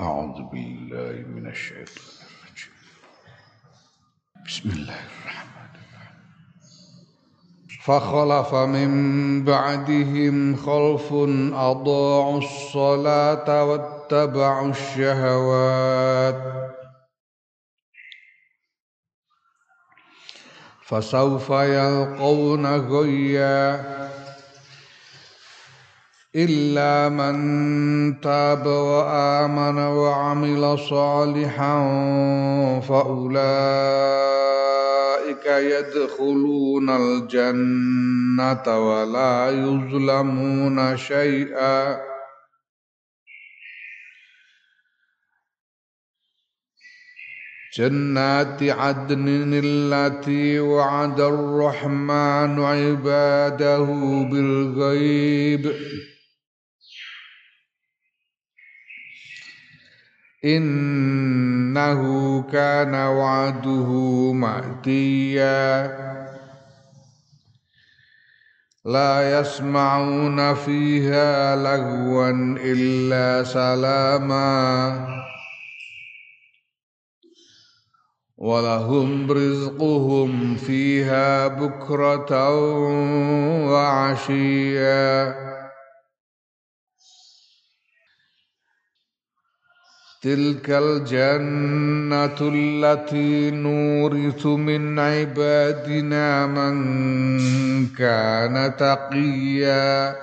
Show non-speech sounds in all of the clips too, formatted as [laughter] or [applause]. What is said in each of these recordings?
أعوذ بالله من الشيطان الرجيم. بسم الله الرحمن الرحيم. فخلف من بعدهم خلف أضاعوا الصلاة واتبعوا الشهوات. فسوف يلقون غيا إلا من تاب وآمن وعمل صالحا فأولئك يدخلون الجنة ولا يظلمون شيئا. جنات عدن التي وعد الرحمن عباده بالغيب. إنه كان وعده مأتيا. لا يسمعون فيها لغوا إلا سلاما. ولهم رزقهم فيها بكرة وعشيا. تلك الجنة التي نورث من عبادنا من كان تقيا.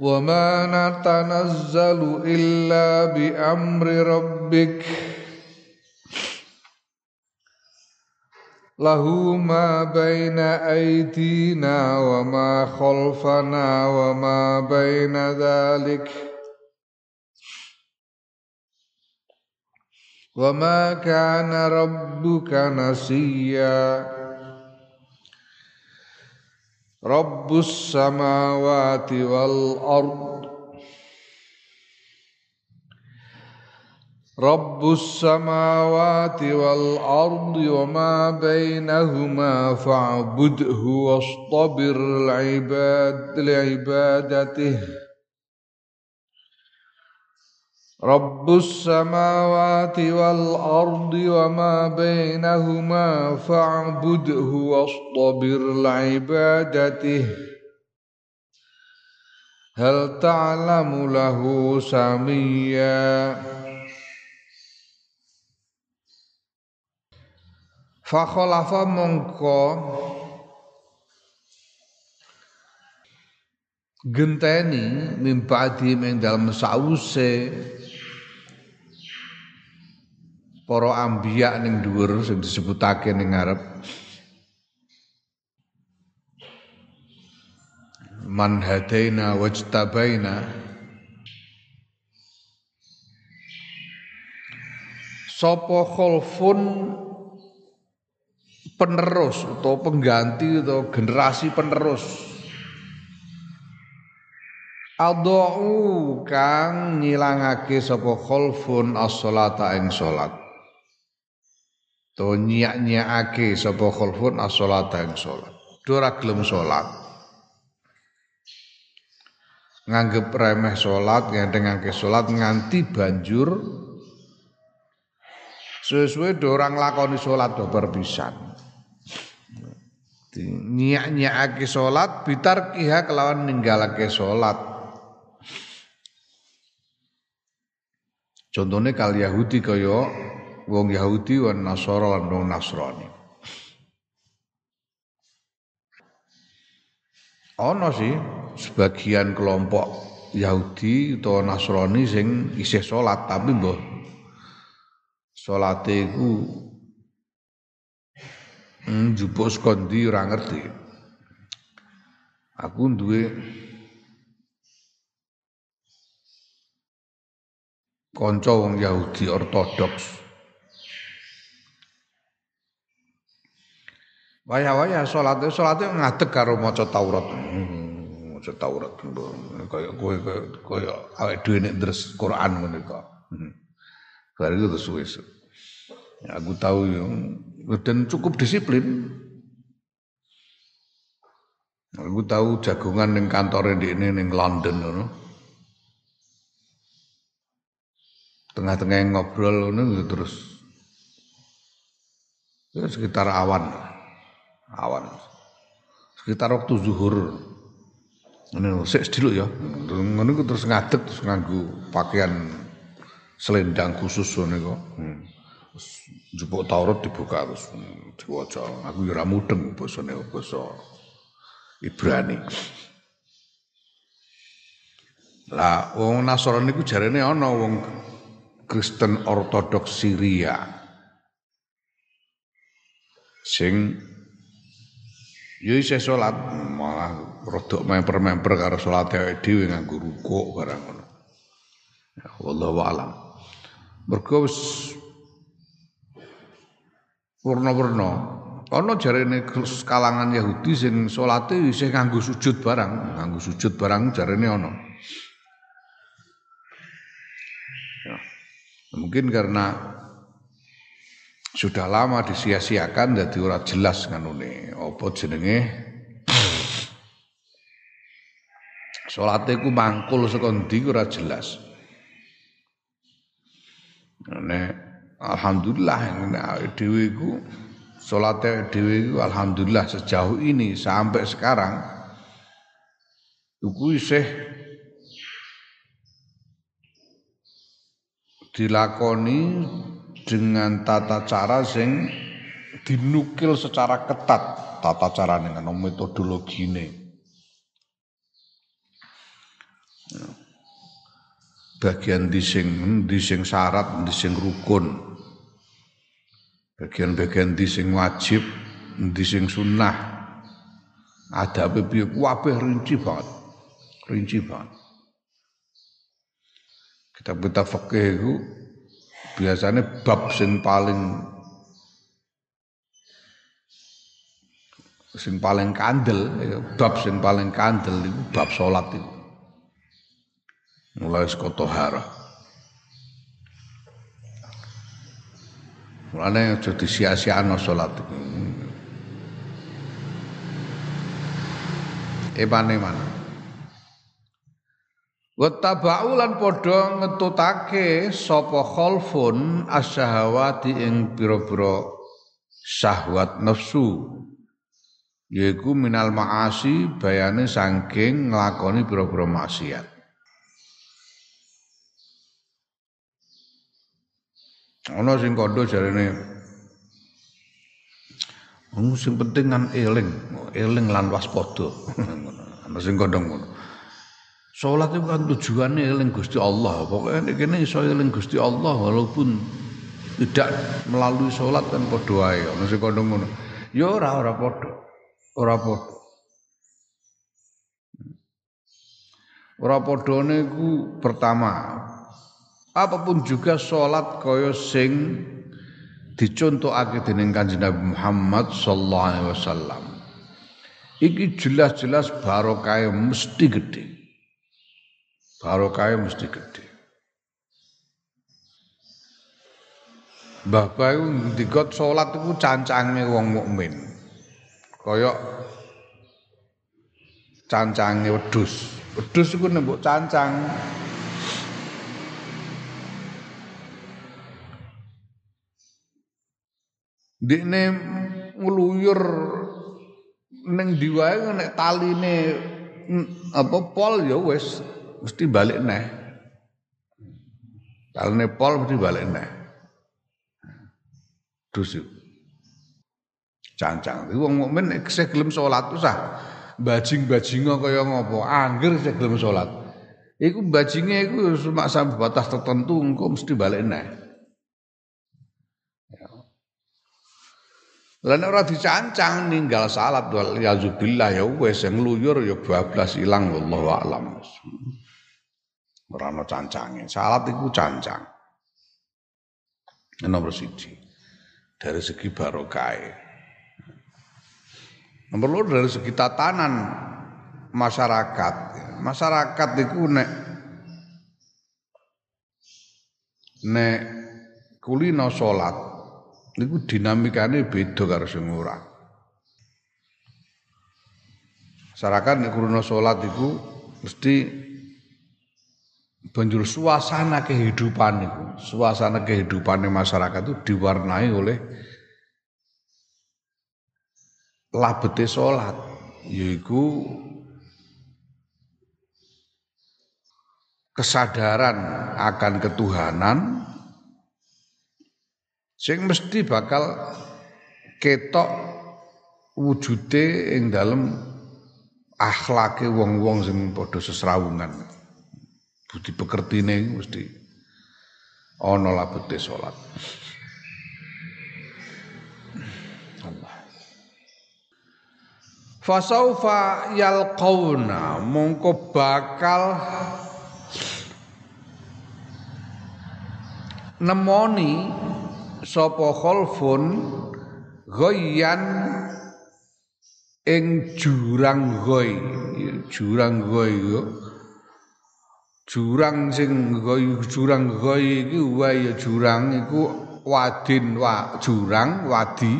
وما نتنزل إلا بأمر ربك. له ما بين أيدينا وما خلفنا وما بين ذلك. وما كان ربك نسيا. رب السماوات والأرض رب السماوات والأرض وما بينهما فاعبده واصطبر العباد لعبادته. رب السماوات والأرض وما بينهما فاعبده واصطبر لعبادته. هل تعلم له سميا؟ Fakholafa mongko genteni mimpadi ing dalem sause para ambiya ning dhuwur sing disebutake ning ngarep. Man hadaina wajtabaina. Sapa khalfun penerus atau pengganti atau generasi penerus Adau kang ngilangake sapa khalfun as-salata ing salat. To nyiak-nyiakake sapa khalfun as-salata ing salat. Ora gelem salat. Nganggep remeh salat, ngentengake salat nganti banjur sesuai dorang lakoni salat babar pisan nyiak-nyiakake salat bitar kiha kelawan ninggalake salat. Contohnya kal Yahudi kaya wong Yahudi wan Nasara lan wong Nasrani. Ana sih sebagian kelompok Yahudi atau Nasrani sing isih salat tapi mbah salate iku Hmm, jupuk kondi ora ngerti. Aku duwe kanca wong Yahudi ortodoks. Waya-waya salate salate ngadeg karo maca Taurat. Hmm, maca Taurat kaya kowe kaya awake dhewe nek ndres Quran ngene kok. Hmm. Itu suwe. Ya, aku tahu yang dan cukup disiplin. Aku tahu jagungan ning kantore ini ning London ngono. Tengah-tengah ngobrol ngono terus ya sekitar awan. Awan. Sekitar waktu zuhur. Ngono sik dulu ya. Ngono terus ngadeg terus nganggo pakaian selendang khusus ngono kok. Jupuk Taurat dibuka terus diwaca. Aku ya ora mudeng basane basa Ibrani. Lah wong Nasrani iku jarene ana wong Kristen Ortodoks Syria. Sing yo isih salat malah rodok memper-memper karo salat dhewe nganggo rukuk barang ngono. Ya, wallahu alam. Mergo warna-warna Ana jarene kalangan Yahudi sing salate isih nganggo sujud barang, nganggo sujud barang jarene ana. Ya. Mungkin karena sudah lama disia-siakan jadi ora jelas nganune apa jenenge Salate ku mangkul saka ndi ora jelas. Nek alhamdulillah. Dhewe iku Salatnya dewi alhamdulillah sejauh ini sampai sekarang itu isih dilakoni dengan tata cara sing dinukil secara ketat. Tata cara dengan metodologi ini. Bagian dising dising syarat, dising rukun, bagian-bagian di sing wajib di sing sunnah. Ada piye? Kabeh rinci banget. Rinci banget. Kitab-kitab fikih itu biasanya bab sing paling sing paling kandel bab sing paling kandel itu bab salat itu mulai sekotohara Mulane aja disia-siano salat. Eman-eman. Wattaba'u lan padha ngetutake sapa khalfun asyahawati ing pira-pira syahwat nafsu yaiku minal maasi bayane saking nglakoni pira-pira maksiat. Ana sing kandha jarene Wong sing penting kan eling, eling lan waspada. [laughs] Ana sing kandha ngono. Salat itu kan tujuannya eling Gusti Allah. Pokoknya kene iso eling Gusti Allah walaupun tidak melalui salat kan padha wae. Ana sing kandha ngono. Ya ora ora padha. Ora padha. Ora pertama apa pun juga sholat kaya sing dicontohake dening Kanjeng Nabi Muhammad sallallahu alaihi wasallam. Iki jelas-jelas barokah mesti gede. Barokah mesti gede. Mbah Bayu ndikot salat iku cancange wong mukmin. Kaya cancange wedhus. Wedhus iku nembuk cancang Dikne ngluyur ning diwae nek taline apa pol ya wis mesti balik neh. Taline pol mesti balik neh. Dus cancang. Wong mukmin nek gelem salat usah bajing-bajinga kaya ngopo. Angger sing gelem salat. Iku bajinge iku cuma sampai batas tertentu engko mesti balik neh. Lan ora dicancang ninggal salat wal ya wis ngluyur ya bablas ilang wallahu alam. Ora ana cancange. Salat iku cancang. Nomor siji dari segi barokah. Nomor loro dari segi tatanan masyarakat. Masyarakat itu nek nek kulino salat niku dinamikane beda karo sing ora. Masyarakat nek krungu salat iku mesti banjur suasana kehidupan itu, suasana kehidupan masyarakat itu diwarnai oleh labete salat yaitu kesadaran akan ketuhanan sing mesti bakal ketok wujude ing dalem akhlake wong-wong sing padha sesrawungan. Budi pekertine mesti ana labete salat. Allah. Fasaufa yalqauna mongko bakal nemoni sapa khalfun ghayyan ing jurang goi jurang goi jurang sing goy jurang goy iki wae jurang iku wadin wa jurang wadi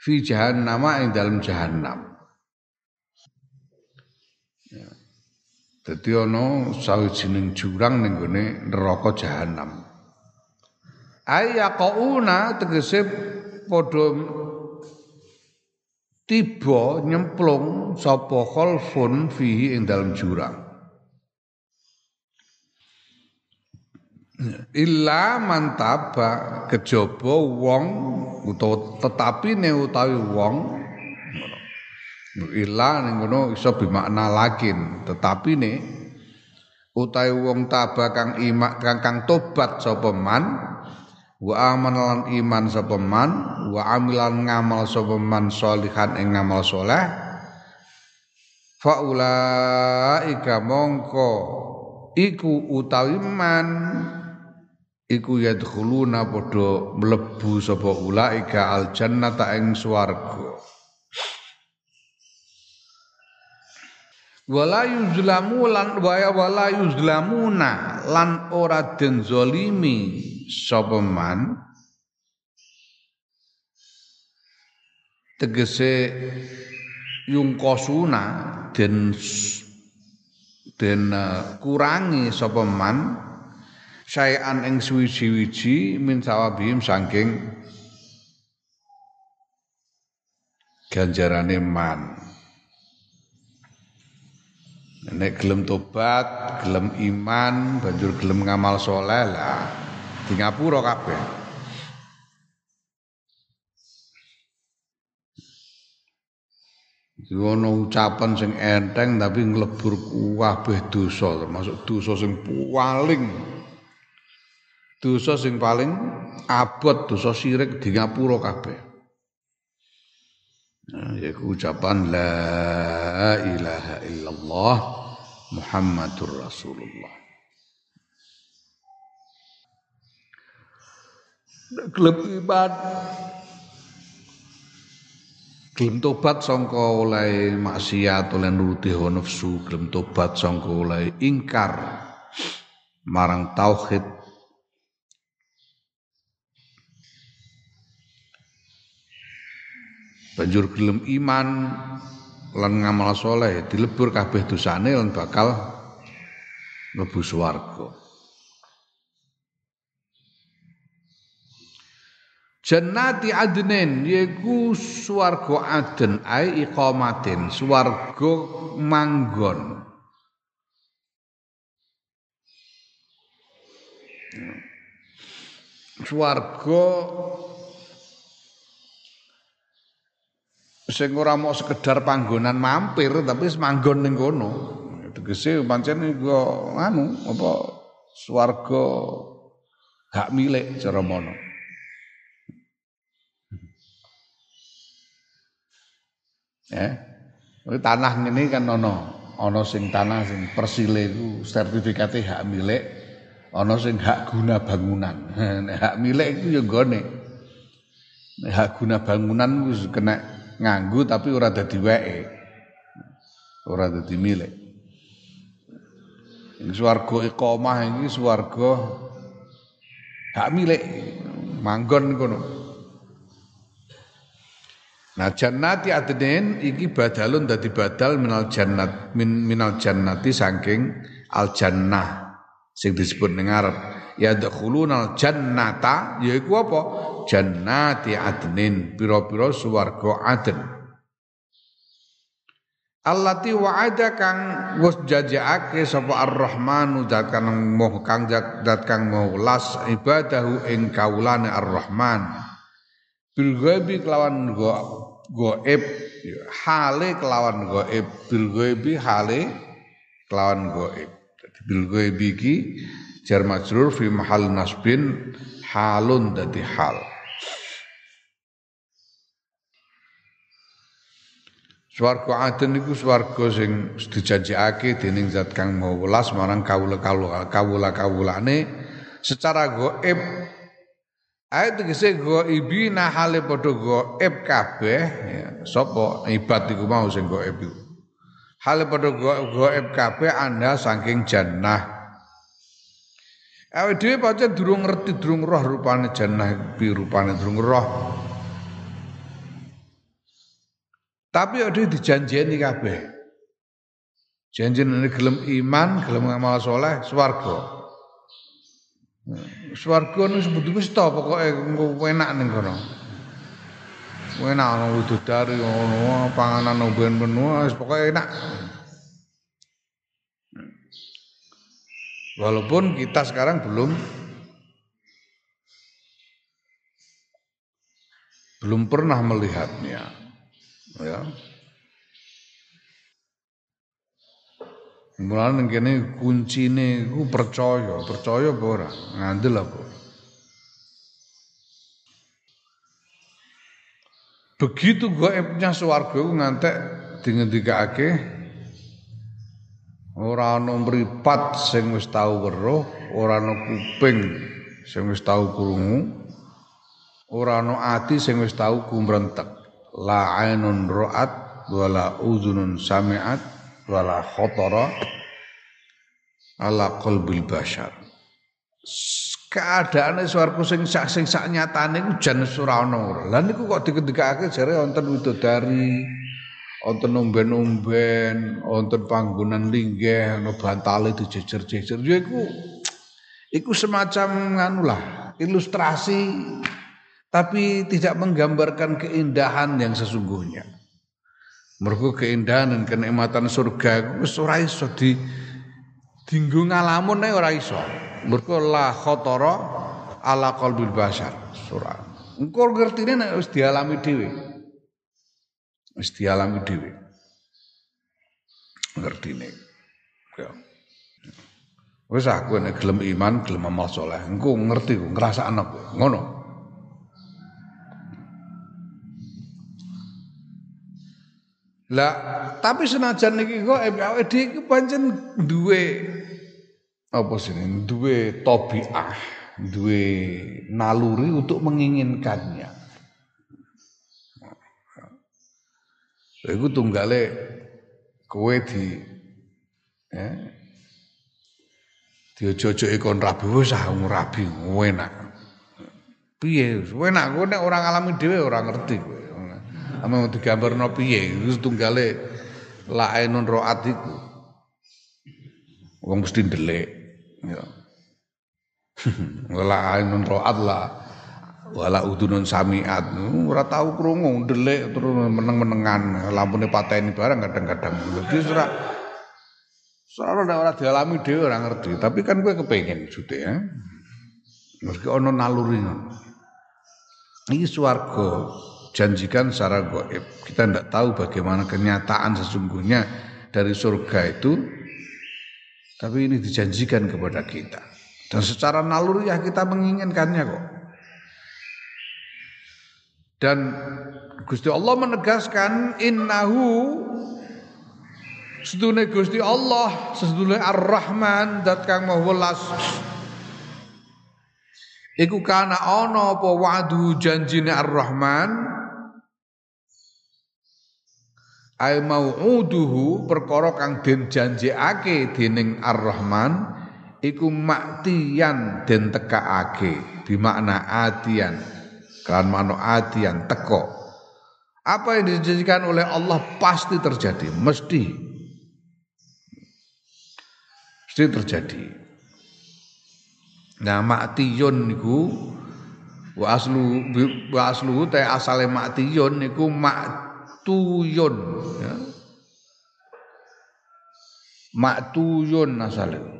fi jahannam ing dalam jahannam. Dadi ana sawijining jurang ning gone neraka jahanam. Ayaqauna tegese padha tiba nyemplung sapa khalfun fihi ing dalam jurang. illa mantaba kejaba wong utawa tetapi ne utawi wong illa ning ngono iso lakin tetapi ne utawi wong taba kang imak kang, kang tobat sapa man wa amalan iman sapa man wa amilan ngamal sapa man salihan ing ngamal saleh fa mongko iku utawi man iku yadkhuluna padha mlebu sapa ulaika aljannata ing swarga wala yuzlamu lan waya wala yuzlamuna lan ora den zalimi sapa man? Tegese yungkosuna den den uh, kurangi sapa man? Sayan ing suwi-wiji min sawabihim saking ganjarane man nek gelem tobat gelem iman banjur gelem ngamal soleh lah. Di ngapura kabeh. Ono ucapan sing enteng tapi nglebur kabeh dosa termasuk dosa sing paling dosa sing paling abot dosa syirik di ngapura kabeh yaiku ucapan la ilaha illallah Muhammadur Rasulullah. Gelem iman. Gelem tobat sangka oleh maksiat oleh nuruti nafsu gelem tobat sangka oleh ingkar. Marang tauhid banjur gelem iman lan ngamal soleh dilebur kabeh dosane lan bakal mlebu swarga. Jannati adnen yaiku swarga aden ai iqamatin swarga manggon. Swarga sing ora mau sekedar panggonan mampir tapi semanggon ning kono. Tegese pancen iku anu apa swarga hak milik cara mono. Ya. tanah ini kan ono ono sing tanah sing persile iku sertifikate hak milik, ono sing hak guna bangunan. [laughs] hak milik itu ya gone. Hak guna bangunan wis kena nganggu tapi ora dadi weke. Ora dadi milik. Ing swarga iqamah iki swarga hak milik manggon kono. Nah jannati adnin iki badalun dadi badal minal jannat min minal jannati saking al jannah sing disebut ning ya dakhulunal jannata yaiku apa? Jannati adnin pira-pira swarga adn. Allati wa'ada kang wis jajaake sapa Ar-Rahmanu zat kang moh kang zat kang moh las ibadahu ing kaulane Ar-Rahman. Bil ghaibi kelawan go goib hale kelawan goib. Bil ghaibi hale kelawan goib. Bil ghaibi jar majrur fi mahal nasbin halun dadi hal. Swarga Aden niku swarga sing dijanjekake dening zat kang mau welas marang kawula-kawula kawula-kawulane secara gaib Ayat tegese ghaibi nah hale padha gaib kabeh ya sapa ibad iku mau sing gaib iku. Hale padha gaib kabeh anda saking jannah Awake dhewe pancen durung ngerti durung roh rupane jannah bi rupane durung roh Tapi ada dijanjeni kabeh. Janjene gelem iman, gelem ngamal soleh. Swarga nu sebut wis to pokoke enak ning kono. Enak ana widodari ngono, panganan omben benua, pokoke enak. Walaupun kita sekarang belum belum pernah melihatnya ya Mulane kene kuncine iku percaya, percaya apa ora? Ngandel apa? Begitu gaibnya swarga iku ngantek dingendikake ora ana mripat sing wis tau weruh, ora ana kuping sing wis tau krungu, ora ana ati sing wis tau kumrentek la ainun ra'at wala uzunun sami'at wala khotara ala qalbil bashar. Keadaane swarga sing sak sing sak nyatane iku jan ora ana lha niku kok dikendikake jare wonten widodari wonten umben-umben wonten panggonan linggih ana bantale dijejer-jejer ya iku iku semacam anu lah ilustrasi tapi tidak menggambarkan keindahan yang sesungguhnya. Mergo keindahan dan kenikmatan surga wis ora iso di dinggo ngalamun ae ora iso. Mergo la ala qalbil bashar. Surah. Engko ngertine nek wis dialami dhewe. Wis dialami dhewe. Ngertine. Ya. Wis aku nek gelem iman, gelem amal saleh, engko ngerti ku ngrasakno ngono. Lah, tapi senajan niki kok dhewe iki pancen duwe apa sih duwe tabiah, duwe naluri untuk menginginkannya. Iku tunggale kowe di eh diojo-ojo kon rabi wis ah rabi enak. Piye? Enak kowe nek ora ngalami dhewe ora ngerti kowe. Ame digambarno piye iku tunggale laenun roat iku. Wong mesti ndelik ya. [laughs] Wala ainun roat lah wala udunun samiat ora tau krungu ndelik terus meneng-menengan lampune pateni barang kadang-kadang jadi ora Soalnya ora dialami dhewe ora ngerti, tapi kan gue kepengen sudah ya. Meski ono naluri. Iki swarga janjikan secara goib. Kita tidak tahu bagaimana kenyataan sesungguhnya dari surga itu, tapi ini dijanjikan kepada kita. Dan secara naluriah kita menginginkannya kok. Dan Gusti Allah menegaskan innahu sedune Gusti Allah, sedune Ar-Rahman dat kang Maha Welas. Iku kana ana apa wa'du janjine Ar-Rahman? Ai mau'uduhu perkara kang den janjekake dening Ar-Rahman iku maktiyan den tekaake bimakna atian kan mano atian teko Apa yang dijanjikan oleh Allah pasti terjadi, mesti. Mesti terjadi. Nah, maktiyun niku wa aslu wa aslu ta asale maktiyun niku maktuyun ya. Maktuyun asale.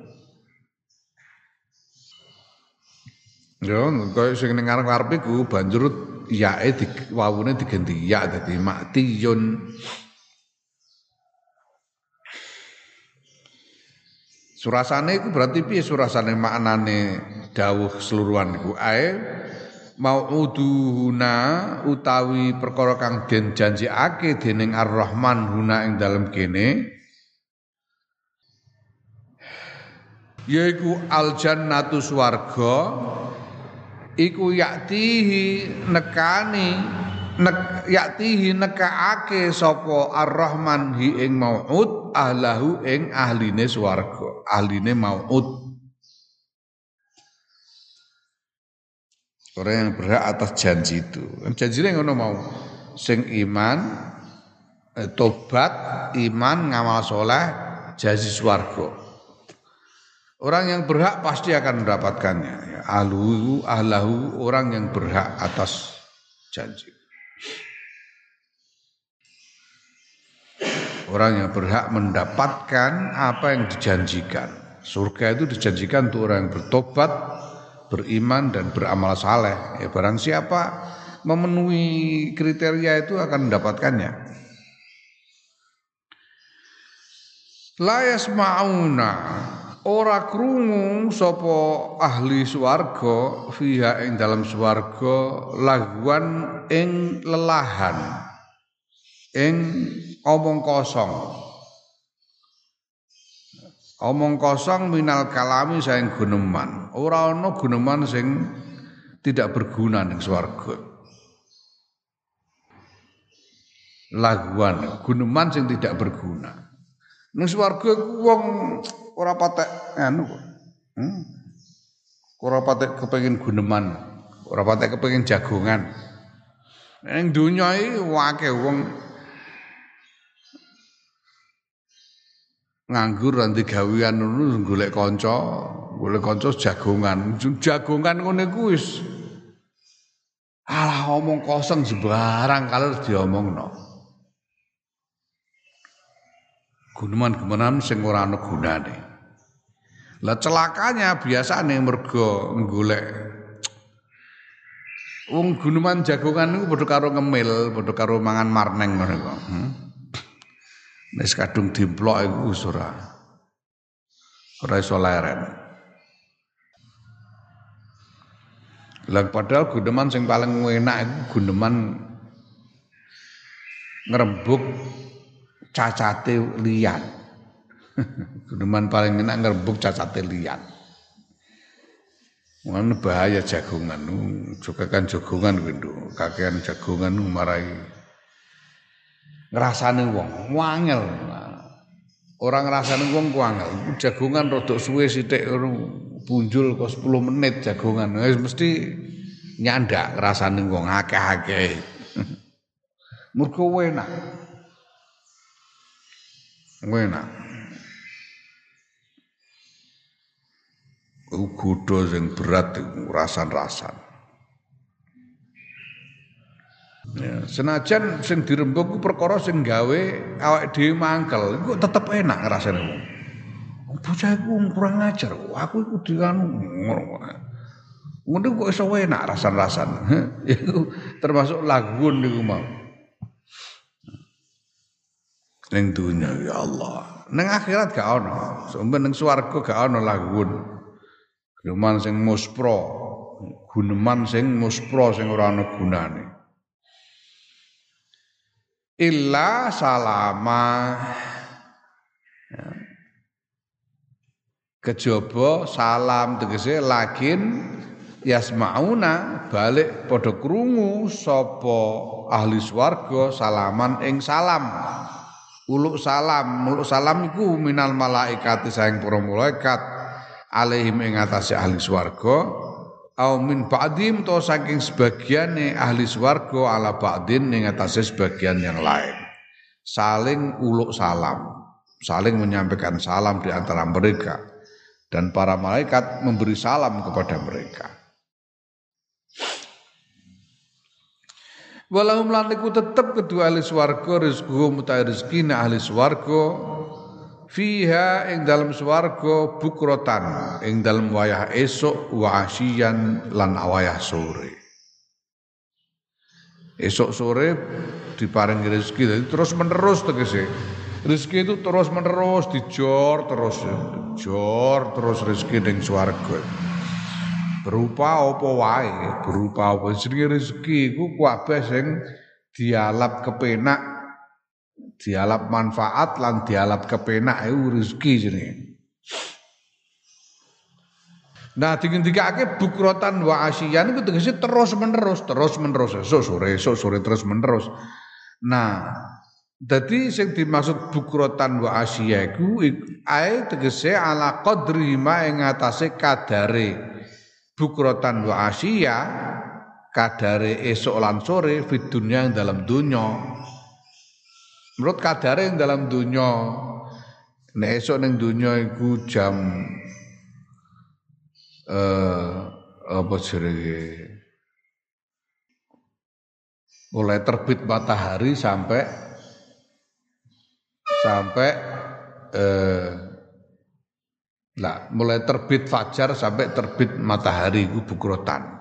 Ya, kaya sing ning ngarep-ngarep iku banjur yae di wawune diganti ya dadi maktiyun. Surasane iku berarti piye surasane maknane dawuh seluruhan iku ae mau'uduhuna utawi perkara kang den janjiake dening Ar-Rahman huna ing dalem kene yaiku al jannatu swarga iku yaktihi nekani nek yaktihi nekaake sapa ar-rahman hi ing mau'ud ahlahu ing ahline swarga ahline mau'ud orang yang berhak atas janji itu. Janjine ngono mau. Sing iman eh, tobat iman ngamal soleh janji swarga Orang yang berhak pasti akan mendapatkannya. Ya, ahlu, ahlahu orang yang berhak atas janji. Orang yang berhak mendapatkan apa yang dijanjikan. Surga itu dijanjikan untuk orang yang bertobat, beriman dan beramal saleh. Ya, barang siapa memenuhi kriteria itu akan mendapatkannya. La yasma'una ora krungu sapa ahli swarga fiha ing dalam swarga laguan ing lelahan ing omong kosong. Omong kosong minal kalami saing guneman. Ora ana guneman sing tidak berguna ning swarga. Laguan guneman sing tidak berguna ning swarga wong ora patek anu kok. Hmm. Ora patek kepengin guneman, ora patek kepengin jagongan. Ning donya iki wake wong nganggur nanti gawean ngono golek kanca, golek kanca jagongan. Jagongan ngene wis alah omong kosong sembarang kalau diomongno. Guneman-guneman sing ora ana gunane. Lah celakanya biasane mergo golek wong guneman jagongan niku padha karo ngemil, padha karo mangan marneng ngono kok. Hmm? Wis kadung dimplok iku ora. Ora iso leren. Lah padahal guneman sing paling enak iku guneman ngrembug cacate liyan. Guneman [laughs] paling enak ngerebuk cacate liyan. Mana bahaya jagongan, juga kan jagongan gitu, kakean jagongan marai ngerasane wong, wangel. Orang ngerasane wong wangel, jagongan rodok suwe sithik punjul kok 10 menit jagongan, wis mesti nyandak ngrasane wong akeh-akeh. [laughs] Mergo enak. Enak. Kudo sing berat rasan-rasan. Ya, senajan sing dirembuk ku perkara sing gawe awake dhewe mangkel, iku tetep enak rasane wong. Bocah iku kurang ajar, aku iku dianu ngono. Ngono kok iso enak rasan-rasan. [laughs] Iku termasuk lagun niku mau. Ning dunya ya Allah. Ning akhirat gak ono. Sampe ning swarga gak ono lagun. Guneman sing muspro, guneman sing muspro sing ora ana gunane. Illa salama ya. Kejaba salam tegese lakin yasmauna balik padha krungu sapa ahli swarga salaman ing salam uluk salam uluk salam iku minal malaikat saing para malaikat alaihim ing atase ahli swarga au min ba'dim to saking sebagiane ahli swarga ala ba'din ning atase sebagian yang lain. Saling uluk salam saling menyampaikan salam di antara mereka. Dan para malaikat memberi salam kepada mereka Walahum lan iku tetep kedua ahli swarga rezeki mutai rezeki ahli swarga. Fiha ing dalam swarga bukrotan ing dalam wayah esok wa asyian lan wayah sore. Esok sore diparingi rezeki jadi terus menerus tegese. Rezeki itu terus menerus dijor terus jor terus rezeki ning swarga berupa apa wae? Berupa apa? Jenenge rezeki iku kabeh sing dialap kepenak dialap manfaat lan dialap kepenak iku rezeki jenenge. Nah, digendikake bukrotan wa asyian itu tegese terus menerus, terus menerus, esok sore, esok sore terus menerus. Nah, jadi sing dimaksud bukrotan wa asyiya iku ae tegese ala qadri ma ing atase kadare bukrotan wa asya kadare esok lan sore fit dunya yang dalam dunya. Menurut kadare yang dalam dunya nek esok ning dunya iku jam eh apa jenenge? Mulai terbit matahari sampai sampai eh Nah, mulai terbit fajar sampai terbit matahari itu bukrotan.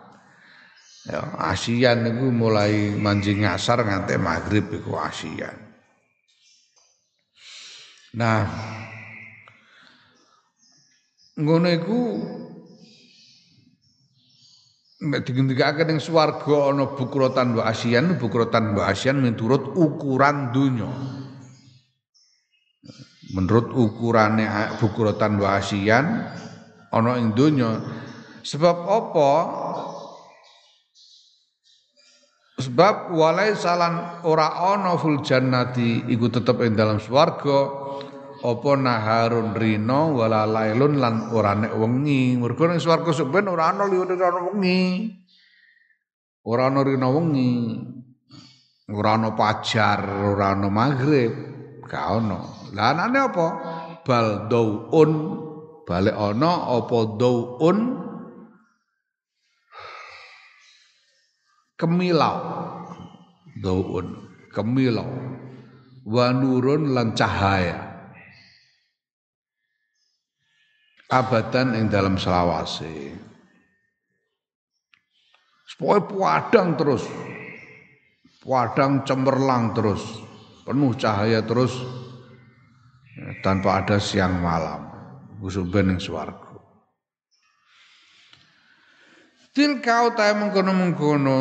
Ya, asian itu mulai mancing ngasar nganti maghrib itu asian. Nah, ngono iku nek digendikake ning swarga ana bukrotan wa asian, bukrotan wa asian miturut ukuran dunya menurut ukurannya bukrotan wa asian ana ing donya. Sebab apa? Sebab walai salan ora ana ful jannati iku tetep ing dalam swarga. Apa naharun rino wala lailun lan ora nek wengi. Mergo ning swarga sampeyan ora ana liwat ora wengi. Ora ana rino wengi. Ora ana pajar ora ana maghrib gak ana lah anane apa? Bal daun balik ana apa daun kemilau. Daun kemilau. Wa nurun lan cahaya. Abadan ing dalam selawase. Supaya padang terus. Padang cemerlang terus. Penuh cahaya terus tanpa ada siang malam. Kusuben ing swarga. Tilka utahe mengkono-mengkono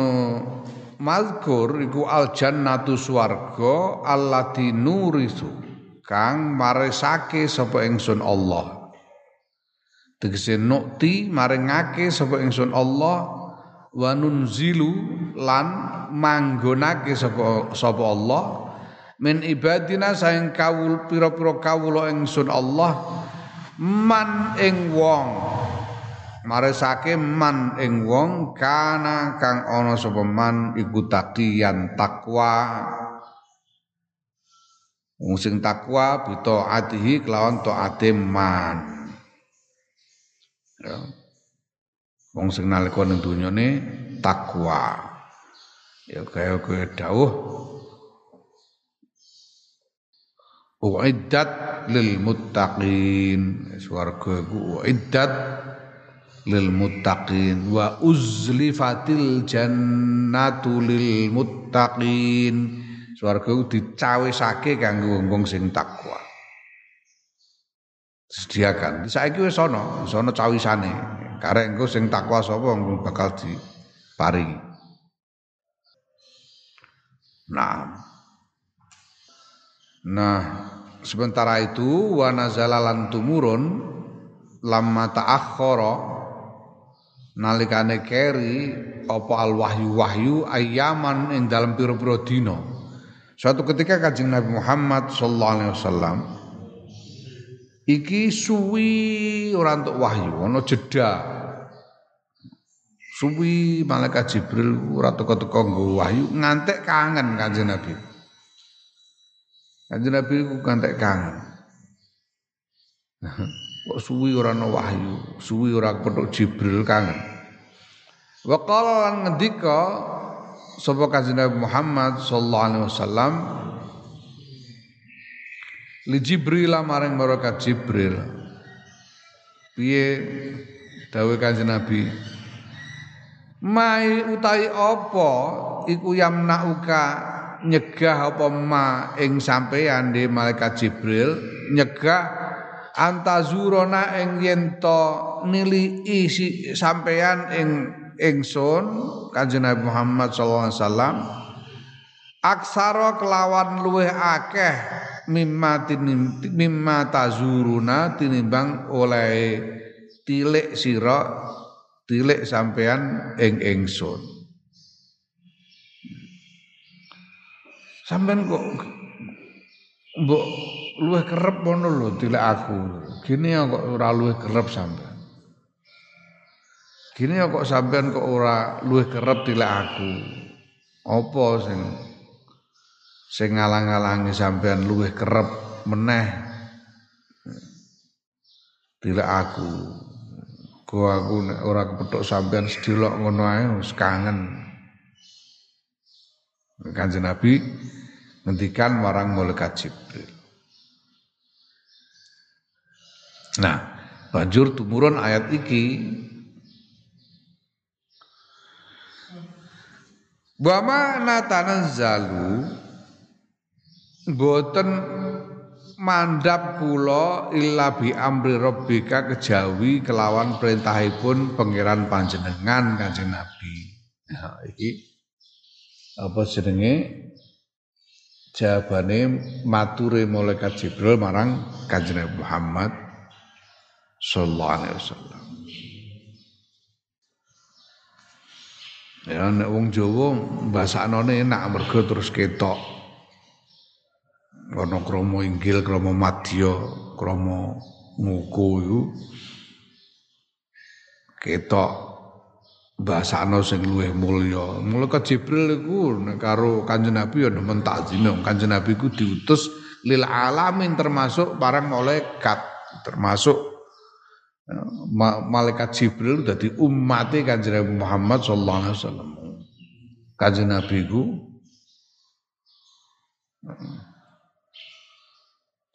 mazkur iku al jannatu swarga allati nurisu kang maresake sapa ingsun Allah. Tegese nukti maringake sapa ingsun Allah wa nunzilu lan manggonake sapa sapa Allah min ibadina saing kawul pira-pira kawula ingsun Allah man ing wong. Maresake man ing wong kana kang ana sapa man iku taqiyan takwa. Wong sing takwa atihi kelawan taate man. Ya. Wong sing nalika ning takwa. Ya kaya kowe dawuh uiddat lil muttaqin swarga iku uiddat lil muttaqin wa uzlifatil jannatu lil muttaqin swarga iku dicawisake kanggo wong sing takwa. Disediakan saiki wis ana ana cawisane. Karek engko sing takwa sapa bakal diparingi. Nah. Nah Sementara itu wa nazala lan tumurun lamma ta'akhkhara nalikane keri apa al wahyu wahyu ayaman ing dalam pira-pira dina. Suatu ketika Kanjeng Nabi Muhammad sallallahu alaihi wasallam iki suwi ora entuk wahyu, ana jeda. suwi malaikat Jibril ora teko-teko nggo wahyu ngantek kangen Kanjeng Nabi. Kanjeng Nabi ku ngantek kangen. [laughs] Kok suwi ora ana wahyu, suwi ora petuk Jibril kangen. Wa qala lan ngendika sapa Kanjeng Nabi Muhammad sallallahu alaihi wasallam li Jibril maring malaikat Jibril. Piye dawuh Kanjeng Nabi? mai utahi apa iku yamnauka nyegah apa ma ing sampeyan di malaikat Jibril nyegah antazurona ing yen to nilii si sampeyan ing ingsun Kanjeng Nabi Muhammad sallallahu alaihi wasallam aksara kelawan luweh akeh mimma tinim, mimma tazuruna tinimbang oleh tilik sira tilik sampean ing ingsun. Sampean kok mbok luwih kerep ngono lho tilik aku. Gini ya kok ora luwih kerep sampean. Gini ya kok sampean kok ora luwih kerep tilik aku. Apa sing sing ngalang-alangi sampean luwih kerep meneh tilik aku. Kok aku ora kepethuk sampean sedilok ngono ae kangen. Kanjeng Nabi ngendikan marang malaikat Jibril. Nah, banjur tumurun ayat iki Bama natanazzalu boten mandap kula illa bi amri rabbika kejawi kelawan perintahipun pangeran panjenengan Kanjeng Nabi. Nah, iki apa jenenge? Jawabane mature malaikat Jibril marang Kanjeng Muhammad sallallahu alaihi wasallam. Ya nek wong Jawa bahasanane enak mergo terus ketok. Ana krama inggil krama madya krama nguku iku. Ketok bahasane sing luwih mulya. Mulaka Jibril iku karo Kanjeng Nabi ya nemen takzime Kanjeng Nabi iku diutus lil alamin termasuk para malaikat termasuk ya, malaikat Jibril dadi umate Kanjeng Nabi Muhammad sallallahu alaihi wasallam. Kanjeng Nabi iku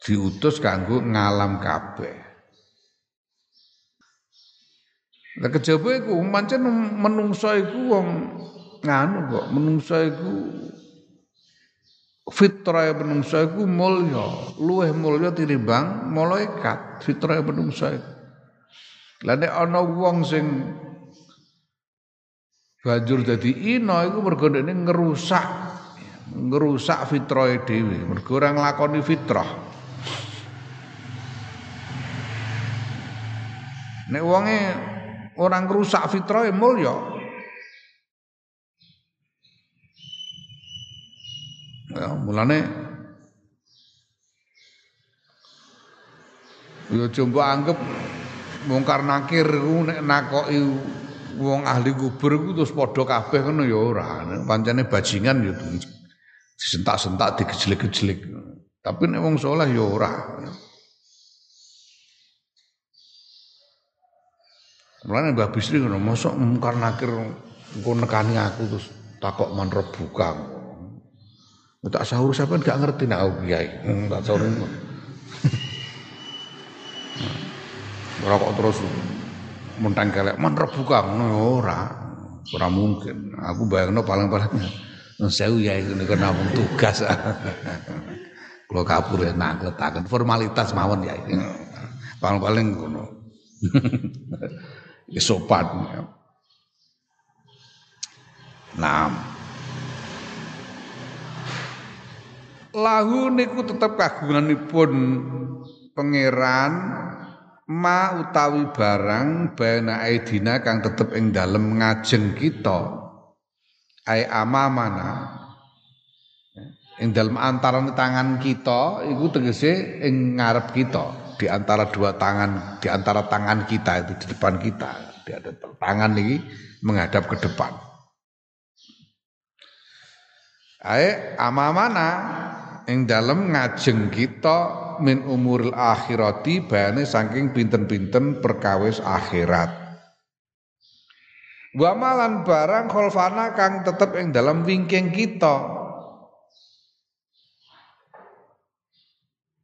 diutus kanggo ngalam kabeh. Lah kejaba iku pancen menungso iku wong nganu kok, menungso iku fitrah menungso iku mulya, luweh mulya tinimbang malaikat, fitrah menungso iku. Lah nek ana wong sing banjur dadi ina iku mergo ngerusak ngerusak fitrahe dhewe, mergo ora nglakoni fitrah. Nek wonge orang rusak fitrah mulya. Ya, mulane Ya coba anggap mungkar nakir nek nakoki wong ahli kubur iku terus padha kabeh ngono ya ora. Pancene bajingan ya disentak-sentak digejlek-gejlek. Tapi nek wong saleh ya ora. Mulane Mbah Bisri ngono, mosok mungkar nakir engko nekani aku terus takok man rebuka. Tak sahur sampean gak ngerti nek aku kiai. Hmm, tak sahur. Ora kok terus mentang kelek man rebuka ngono ya ora. Ora mungkin. Aku bayangno paling-paling sewu ya itu niku tugas. [laughs] Kalau kapur ya nakletaken formalitas mawon ya. Paling-paling ngono. [laughs] ya sopan. Nah, lahu niku tetep kagunganipun pangeran ma utawi barang bana aidina kang tetep ing dalem ngajeng kita. Ai amamana. Ing dalem antarané tangan kita iku tegese ing ngarep kita di antara dua tangan, di antara tangan kita itu di depan kita, di ada tangan ini menghadap ke depan. Ae amamana ing dalam ngajeng kita min umuril akhirati bayane saking pinten-pinten perkawis akhirat. Wa malan barang kholfana kang tetep ing dalam wingking kita.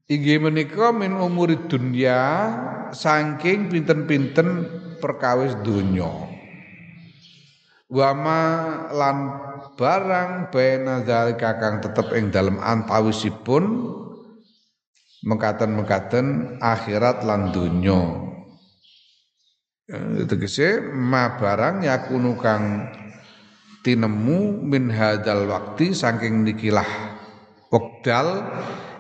Inggih menika min umuri dunya saking pinten-pinten perkawis donya. Wa ma lan barang bena zalika kang tetep ing dalem antawisipun mekaten-mekaten akhirat lan donya eh, tegese ma barang yakunu kang tinemu min hadal waktu saking nikilah wekdal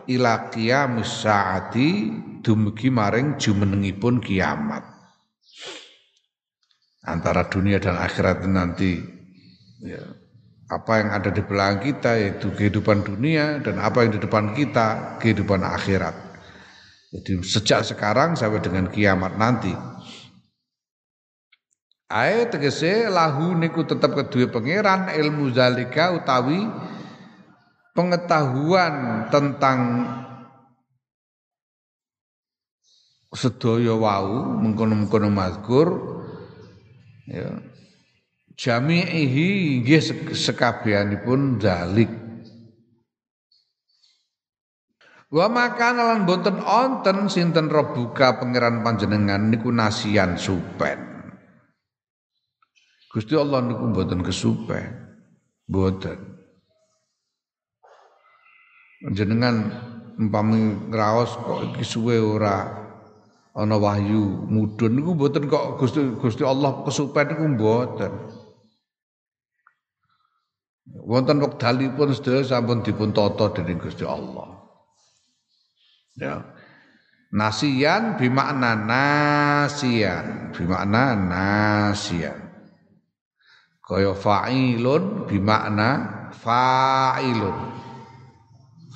ila qiyamis saati dumugi maring jumenengipun kiamat antara dunia dan akhirat nanti ya apa yang ada di belakang kita yaitu kehidupan dunia dan apa yang di depan kita kehidupan akhirat. Jadi sejak sekarang sampai dengan kiamat nanti. Ae tegese lahu niku tetap kedua pangeran ilmu zalika utawi pengetahuan tentang sedaya wau mengkono-mengkono mazkur ya jami'ihi nggih sekabianipun dalik Wa makana lan boten onten sinten rebuka pangeran panjenengan niku nasian supen. Gusti Allah niku boten kesupen. Boten. Jenengan umpami ngraos kok iki suwe ora ana wahyu mudhun niku boten kok Gusti Gusti Allah kesupen niku boten. Wonten wekdalipun sedaya sampun dipun tata dening Gusti Allah. Ya. Nasian bimakna nasian, bimakna nasian. Kaya fa'ilun bimakna fa'ilun.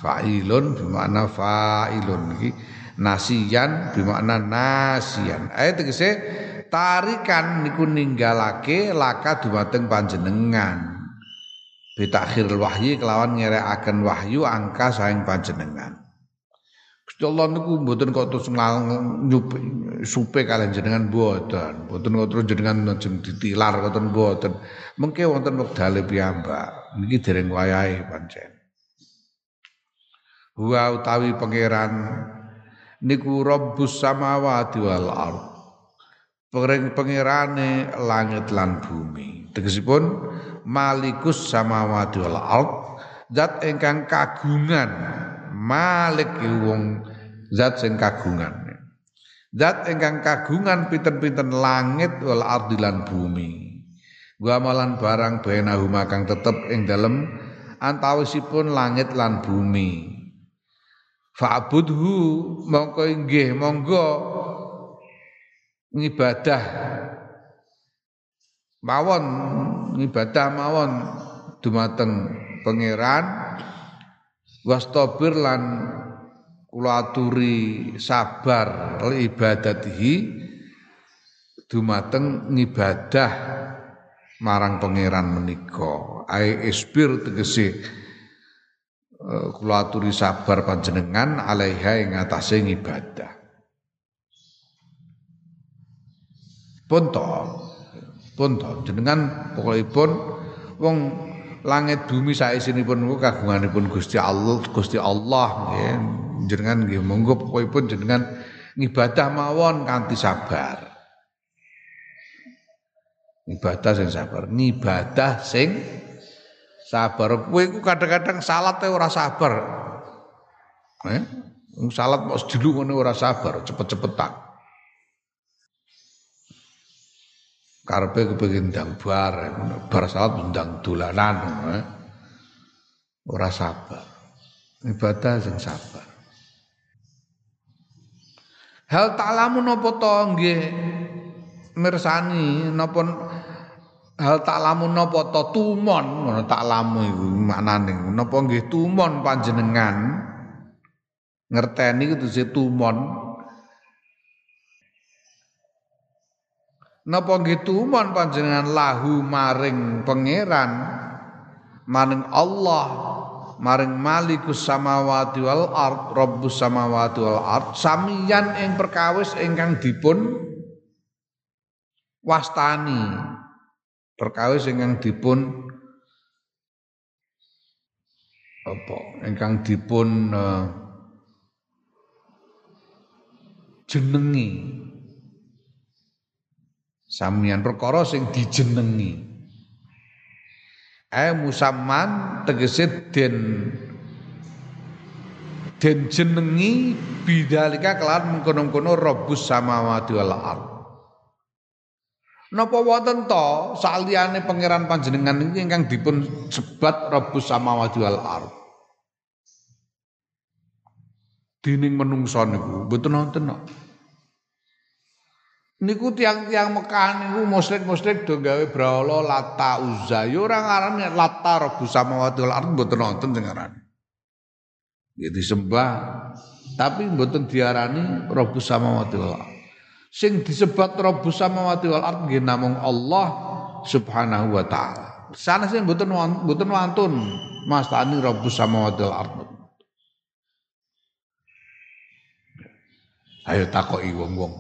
Fa'ilun bimakna fa'ilun iki nasian bimakna nasian. Ayat tegese tarikan niku ninggalake laka dumateng panjenengan bitakhir wahyi kelawan ngerekaken wahyu angka saing panjenengan. Gusti Allah niku mboten kok terus nyupe supe kalian jenengan mboten, mboten kok terus jenengan najem ditilar ngoten mboten. Mengke wonten wektale piyambak. Niki dereng wayahe pancen. Wa utawi pangeran niku Rabbus samawati wal ard. Pengerane langit lan bumi. Tegesipun malikus samawati wal ard zat ingkang kagungan malik wong zat sing kagungan zat ingkang kagungan pinten-pinten langit wal ardi lan bumi gua malan barang bainahuma kang tetep ing dalem antawisipun langit lan bumi fa'budhu mongko inggih monggo ngibadah. Mawon ngibadah mawon. Dumateng pangeran wastabir lan kula sabar ibadatihi dumateng ngibadah marang pangeran menika. Ai isbir tegese. e, kula aturi sabar panjenengan alaiha ing atase ngibadah. Pun to pun to. Jenengan pokokipun wong langit bumi saisinipun niku kagunganipun Gusti Allah Gusti Allah nggih. Jenengan nggih monggo pokokipun jenengan ngibadah mawon kanthi sabar. Ibadah sing sabar ngibadah sing sabar. Kowe iku kadang-kadang salat ora sabar. Eh? Salat mos dulu ngene ora sabar cepet-cepetan. Karepe kepengin ndang bar bar salat ndang dolanan eh. ora sabar. Ibadah sing sabar. Hal ta'lamu napa to nggih? Mirsani napa Hal taklamu napa ta tumon? Ngono taklamu iku maknane. Napa nggih tumon panjenengan? Ngerteni kudu se tumon. Napa nggih tumon panjenengan? Lahu maring pangeran maring Allah maring malikus samawati wal ard rabbus samawati wal ard samian ing perkawis ingkang dipun wastani perkawis ingkang dipun apa? Ingkang dipun uh, jenengi. Samian perkara sing dijenengi. Eh musamman tegese den den jenengi bidzalika kelan mengkono-kono robus samawati wal ard Napa wonten to saliyane pangeran panjenengan iki ingkang dipun sebat Rabbus samawati wal ard. Dening menungso niku mboten wonten no. Niku tiang-tiang Mekah niku musyrik-musyrik do gawe brahala Lata Uzza. Ya ora ngarani Lata Rabbus samawati wal ard mboten wonten sing ngarani. Ya disembah tapi mboten diarani Rabbus samawati wal ard sing disebat Rabbus samawati wal ard nggih namung Allah Subhanahu wa taala. Sana sing mboten mboten wantun mastani Rabbus samawati wal ard. Ayo takoki wong-wong.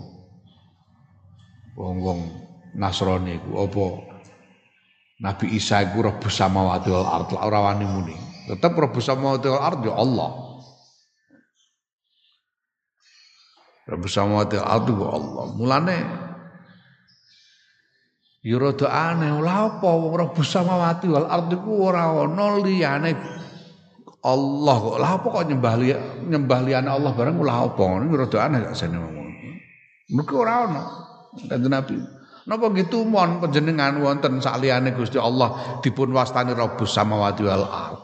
Wong-wong Nasrani iku apa Nabi Isa iku Rabbus samawati wal ard ora wani muni. Tetep Rabbus samawati wal ard ya Allah. Rabbus samawati ardi Allah. Mulane ya rada aneh apa wong samawati wal ardi ku ora ana liyane Allah kok lha apa kok nyembah nyembah liyane Allah bareng lha apa ngono rada aneh gak sene ngomong. Mergo ora ana. Kanjeng Nabi Napa gitu mon panjenengan wonten saliyane Gusti Allah dipun wastani Rabbus samawati wal ard.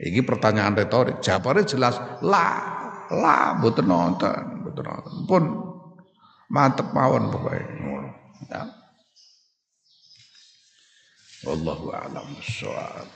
Iki pertanyaan retorik. Jawabane jelas lah lah mboten nonton, Pun mantep mawon pokoke ngono. Ya. Wallahu a'lam bissawab.